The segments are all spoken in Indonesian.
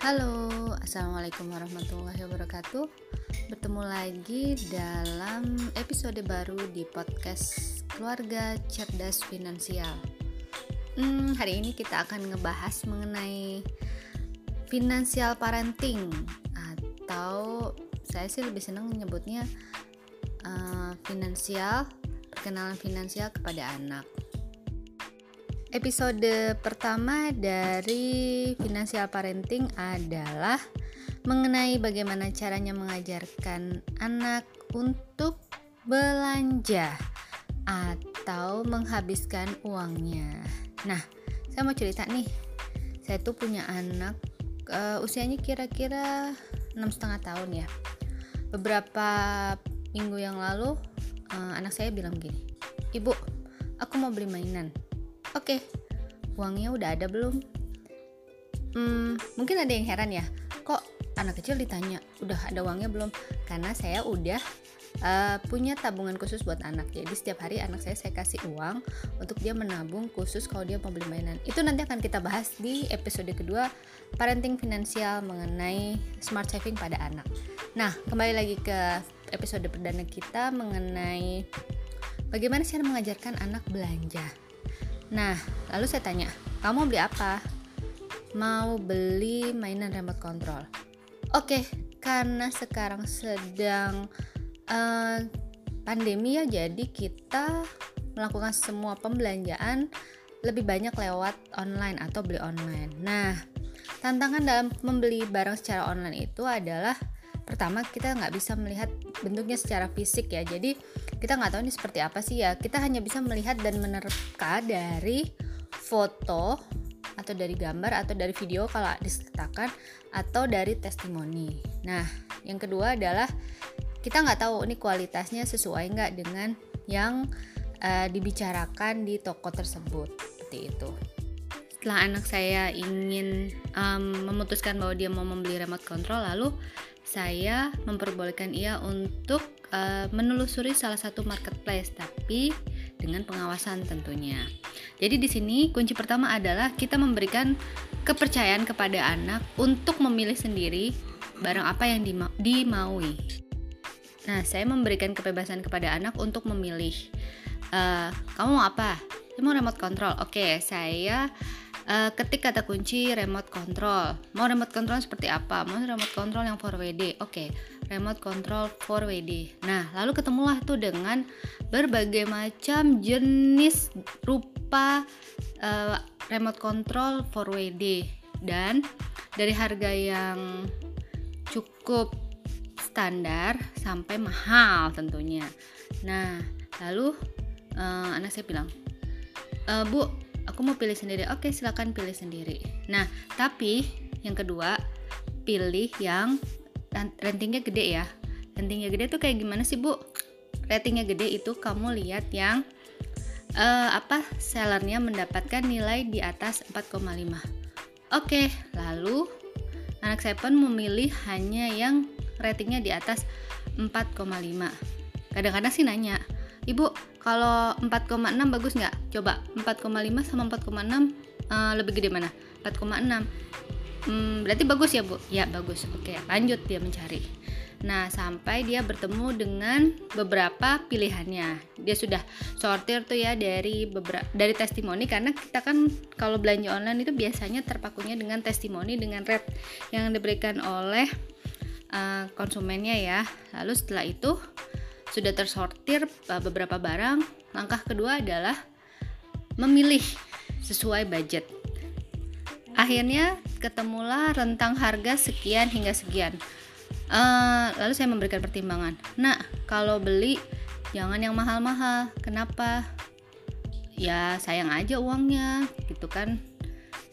Halo, Assalamualaikum warahmatullahi wabarakatuh. Bertemu lagi dalam episode baru di podcast Keluarga Cerdas Finansial. Hmm, Hari ini kita akan ngebahas mengenai Financial Parenting Atau saya sih lebih senang menyebutnya uh, Finansial, perkenalan finansial kepada anak Episode pertama dari Financial Parenting adalah mengenai bagaimana caranya mengajarkan anak untuk belanja atau menghabiskan uangnya. Nah, saya mau cerita nih. Saya tuh punya anak uh, usianya kira-kira enam setengah tahun ya. Beberapa minggu yang lalu uh, anak saya bilang gini, "Ibu, aku mau beli mainan." Oke, uangnya udah ada belum? Hmm, mungkin ada yang heran ya, kok anak kecil ditanya, udah ada uangnya belum? Karena saya udah uh, punya tabungan khusus buat anak. Jadi setiap hari anak saya saya kasih uang untuk dia menabung khusus kalau dia mau beli mainan. Itu nanti akan kita bahas di episode kedua parenting finansial mengenai smart saving pada anak. Nah, kembali lagi ke episode perdana kita mengenai bagaimana cara mengajarkan anak belanja. Nah, lalu saya tanya, kamu beli apa? Mau beli mainan remote control. Oke, karena sekarang sedang uh, pandemi ya, jadi kita melakukan semua pembelanjaan lebih banyak lewat online atau beli online. Nah, tantangan dalam membeli barang secara online itu adalah pertama kita nggak bisa melihat bentuknya secara fisik ya jadi kita nggak tahu ini seperti apa sih ya. Kita hanya bisa melihat dan menerka dari foto atau dari gambar atau dari video kalau disertakan atau dari testimoni. Nah yang kedua adalah kita nggak tahu ini kualitasnya sesuai nggak dengan yang uh, dibicarakan di toko tersebut. Seperti itu. Setelah anak saya ingin um, memutuskan bahwa dia mau membeli remote control lalu saya memperbolehkan ia untuk uh, menelusuri salah satu marketplace tapi dengan pengawasan tentunya. Jadi di sini kunci pertama adalah kita memberikan kepercayaan kepada anak untuk memilih sendiri barang apa yang dima dimaui. Nah, saya memberikan kebebasan kepada anak untuk memilih. Uh, kamu mau apa? Saya mau remote control. Oke, saya uh, ketik kata kunci remote control. Mau remote control seperti apa? Mau remote control yang 4WD. Oke, okay. remote control 4WD. Nah, lalu ketemulah tuh dengan berbagai macam jenis rupa uh, remote control 4WD dan dari harga yang cukup standar sampai mahal tentunya. Nah, lalu uh, anak saya bilang, e, Bu, aku mau pilih sendiri. Oke silakan pilih sendiri. Nah tapi yang kedua pilih yang ratingnya gede ya. Ratingnya gede tuh kayak gimana sih bu? Ratingnya gede itu kamu lihat yang uh, apa sellernya mendapatkan nilai di atas 4,5 oke lalu anak saya pun memilih hanya yang ratingnya di atas 4,5 kadang-kadang sih nanya Ibu, kalau 4,6 bagus nggak? Coba 4,5 sama 4,6 uh, eh, lebih gede mana? 4,6. Hmm, berarti bagus ya, Bu? Ya, bagus. Oke, lanjut dia mencari. Nah, sampai dia bertemu dengan beberapa pilihannya. Dia sudah sortir tuh ya dari beberapa dari testimoni karena kita kan kalau belanja online itu biasanya terpakunya dengan testimoni dengan rate yang diberikan oleh uh, konsumennya ya. Lalu setelah itu sudah tersortir uh, beberapa barang, langkah kedua adalah memilih sesuai budget. Akhirnya ketemulah rentang harga sekian hingga sekian. Uh, lalu saya memberikan pertimbangan. Nah, kalau beli jangan yang mahal-mahal. Kenapa? Ya sayang aja uangnya, gitu kan.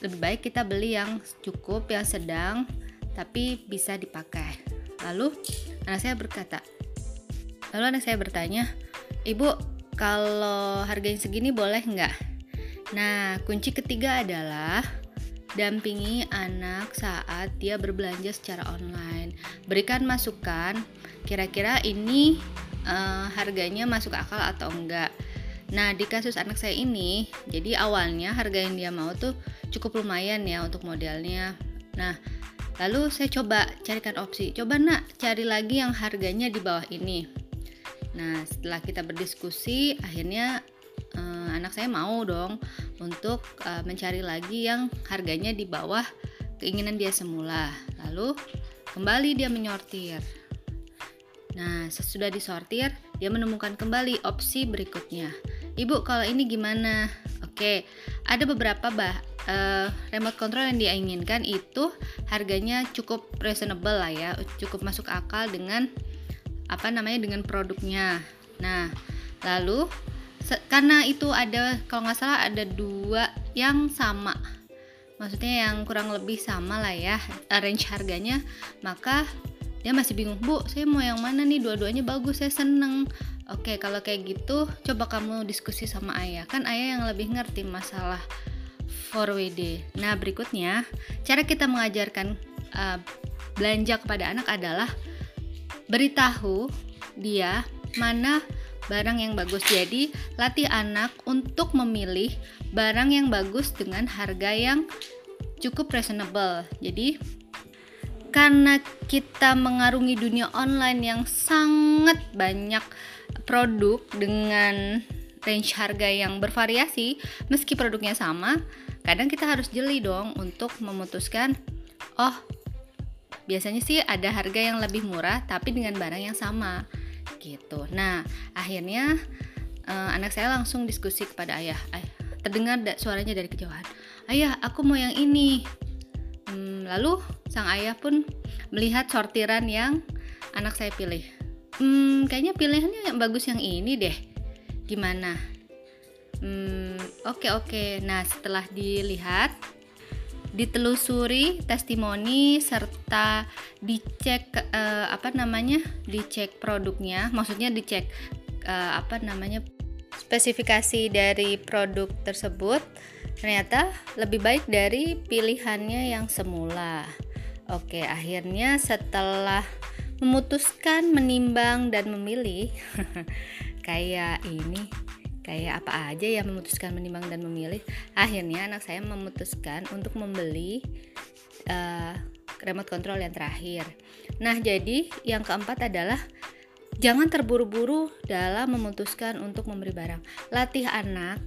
Lebih baik kita beli yang cukup, yang sedang, tapi bisa dipakai. Lalu anak saya berkata, Lalu anak saya bertanya, Ibu, kalau harganya segini boleh nggak? Nah, kunci ketiga adalah dampingi anak saat dia berbelanja secara online. Berikan masukan, kira-kira ini uh, harganya masuk akal atau enggak. Nah, di kasus anak saya ini, jadi awalnya harga yang dia mau tuh cukup lumayan ya untuk modelnya. Nah, lalu saya coba carikan opsi coba nak cari lagi yang harganya di bawah ini nah setelah kita berdiskusi akhirnya uh, anak saya mau dong untuk uh, mencari lagi yang harganya di bawah keinginan dia semula lalu kembali dia menyortir Nah, sesudah disortir, dia menemukan kembali opsi berikutnya. Ibu, kalau ini gimana? Oke, ada beberapa bah uh, remote control yang dia inginkan itu harganya cukup reasonable lah ya, cukup masuk akal dengan apa namanya dengan produknya. Nah, lalu karena itu ada kalau nggak salah ada dua yang sama. Maksudnya yang kurang lebih sama lah ya range harganya. Maka dia masih bingung bu saya mau yang mana nih? Dua-duanya bagus saya seneng. Oke kalau kayak gitu coba kamu diskusi sama ayah. Kan ayah yang lebih ngerti masalah 4WD nah berikutnya cara kita mengajarkan uh, belanja kepada anak adalah beritahu dia mana barang yang bagus. Jadi latih anak untuk memilih barang yang bagus dengan harga yang cukup reasonable. Jadi karena kita mengarungi dunia online yang sangat banyak produk dengan range harga yang bervariasi, meski produknya sama, kadang kita harus jeli dong untuk memutuskan, oh biasanya sih ada harga yang lebih murah tapi dengan barang yang sama gitu. Nah akhirnya uh, anak saya langsung diskusi kepada ayah, ayah terdengar suaranya dari kejauhan, ayah aku mau yang ini. Hmm, lalu Sang ayah pun melihat sortiran yang anak saya pilih. Hmm, kayaknya pilihannya yang bagus yang ini deh. Gimana? Hmm, oke okay, oke. Okay. Nah, setelah dilihat, ditelusuri testimoni serta dicek uh, apa namanya? dicek produknya, maksudnya dicek uh, apa namanya? spesifikasi dari produk tersebut ternyata lebih baik dari pilihannya yang semula. Oke, akhirnya setelah memutuskan, menimbang dan memilih, kayak ini, kayak apa aja ya memutuskan, menimbang dan memilih. Akhirnya anak saya memutuskan untuk membeli uh, remote control yang terakhir. Nah, jadi yang keempat adalah jangan terburu-buru dalam memutuskan untuk memberi barang. Latih anak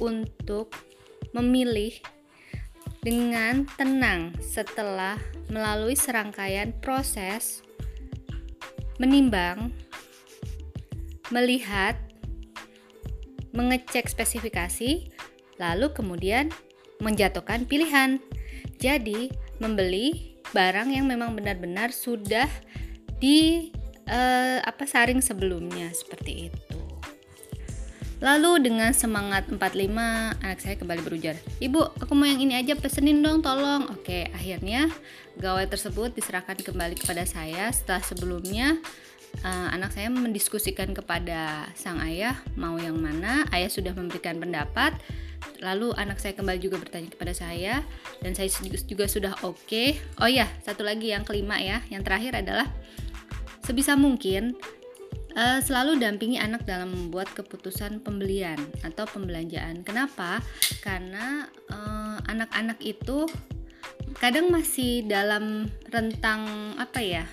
untuk memilih dengan tenang setelah melalui serangkaian proses menimbang, melihat, mengecek spesifikasi, lalu kemudian menjatuhkan pilihan. Jadi, membeli barang yang memang benar-benar sudah di uh, apa saring sebelumnya seperti itu. Lalu dengan semangat 45, anak saya kembali berujar, Ibu, aku mau yang ini aja pesenin dong tolong. Oke, akhirnya gawai tersebut diserahkan kembali kepada saya setelah sebelumnya uh, anak saya mendiskusikan kepada sang ayah mau yang mana. Ayah sudah memberikan pendapat. Lalu anak saya kembali juga bertanya kepada saya dan saya juga sudah oke. Okay. Oh ya, satu lagi yang kelima ya, yang terakhir adalah sebisa mungkin uh, selalu dampingi anak dalam membuat keputusan pembelian atau pembelanjaan. Kenapa? Karena eh, anak-anak uh, itu kadang masih dalam rentang apa ya?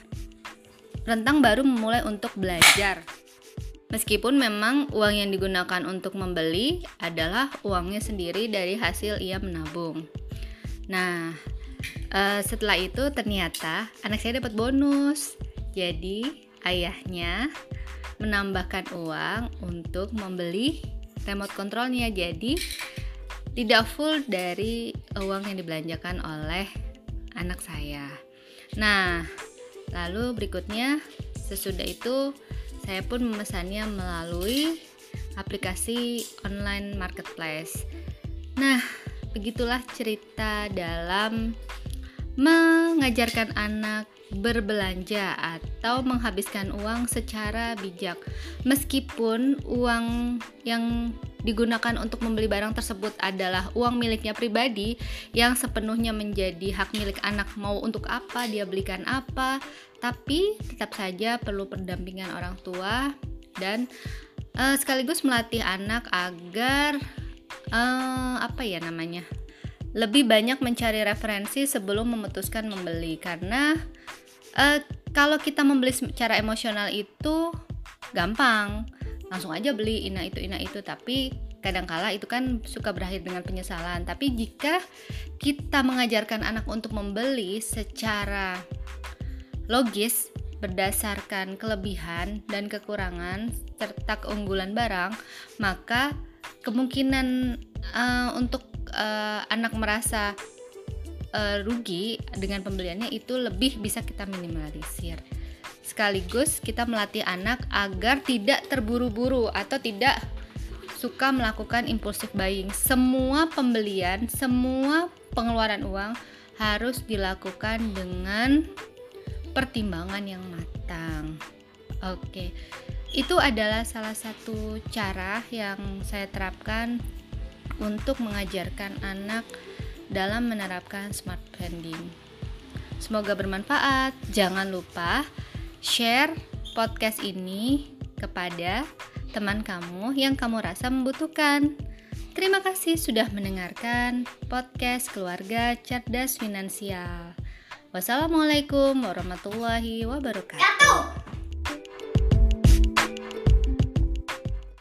Rentang baru memulai untuk belajar. Meskipun memang uang yang digunakan untuk membeli adalah uangnya sendiri dari hasil ia menabung. Nah, uh, setelah itu ternyata anak saya dapat bonus. Jadi ayahnya menambahkan uang untuk membeli remote controlnya jadi tidak full dari uang yang dibelanjakan oleh anak saya nah lalu berikutnya sesudah itu saya pun memesannya melalui aplikasi online marketplace. Nah begitulah cerita dalam mengajarkan anak berbelanja atau menghabiskan uang secara bijak. Meskipun uang yang digunakan untuk membeli barang tersebut adalah uang miliknya pribadi yang sepenuhnya menjadi hak milik anak mau untuk apa dia belikan apa, tapi tetap saja perlu pendampingan orang tua dan uh, sekaligus melatih anak agar uh, apa ya namanya lebih banyak mencari referensi sebelum memutuskan membeli karena uh, kalau kita membeli secara emosional itu gampang. Langsung aja beli ina itu ina itu. Tapi kadangkala itu kan suka berakhir dengan penyesalan. Tapi jika kita mengajarkan anak untuk membeli secara logis berdasarkan kelebihan dan kekurangan serta keunggulan barang maka kemungkinan uh, untuk uh, anak merasa uh, rugi dengan pembeliannya itu lebih bisa kita minimalisir sekaligus kita melatih anak agar tidak terburu-buru atau tidak suka melakukan impulsif buying. Semua pembelian, semua pengeluaran uang harus dilakukan dengan pertimbangan yang matang. Oke. Itu adalah salah satu cara yang saya terapkan untuk mengajarkan anak dalam menerapkan smart spending. Semoga bermanfaat. Jangan lupa share podcast ini kepada teman kamu yang kamu rasa membutuhkan. Terima kasih sudah mendengarkan podcast Keluarga Cerdas Finansial. Wassalamualaikum warahmatullahi wabarakatuh.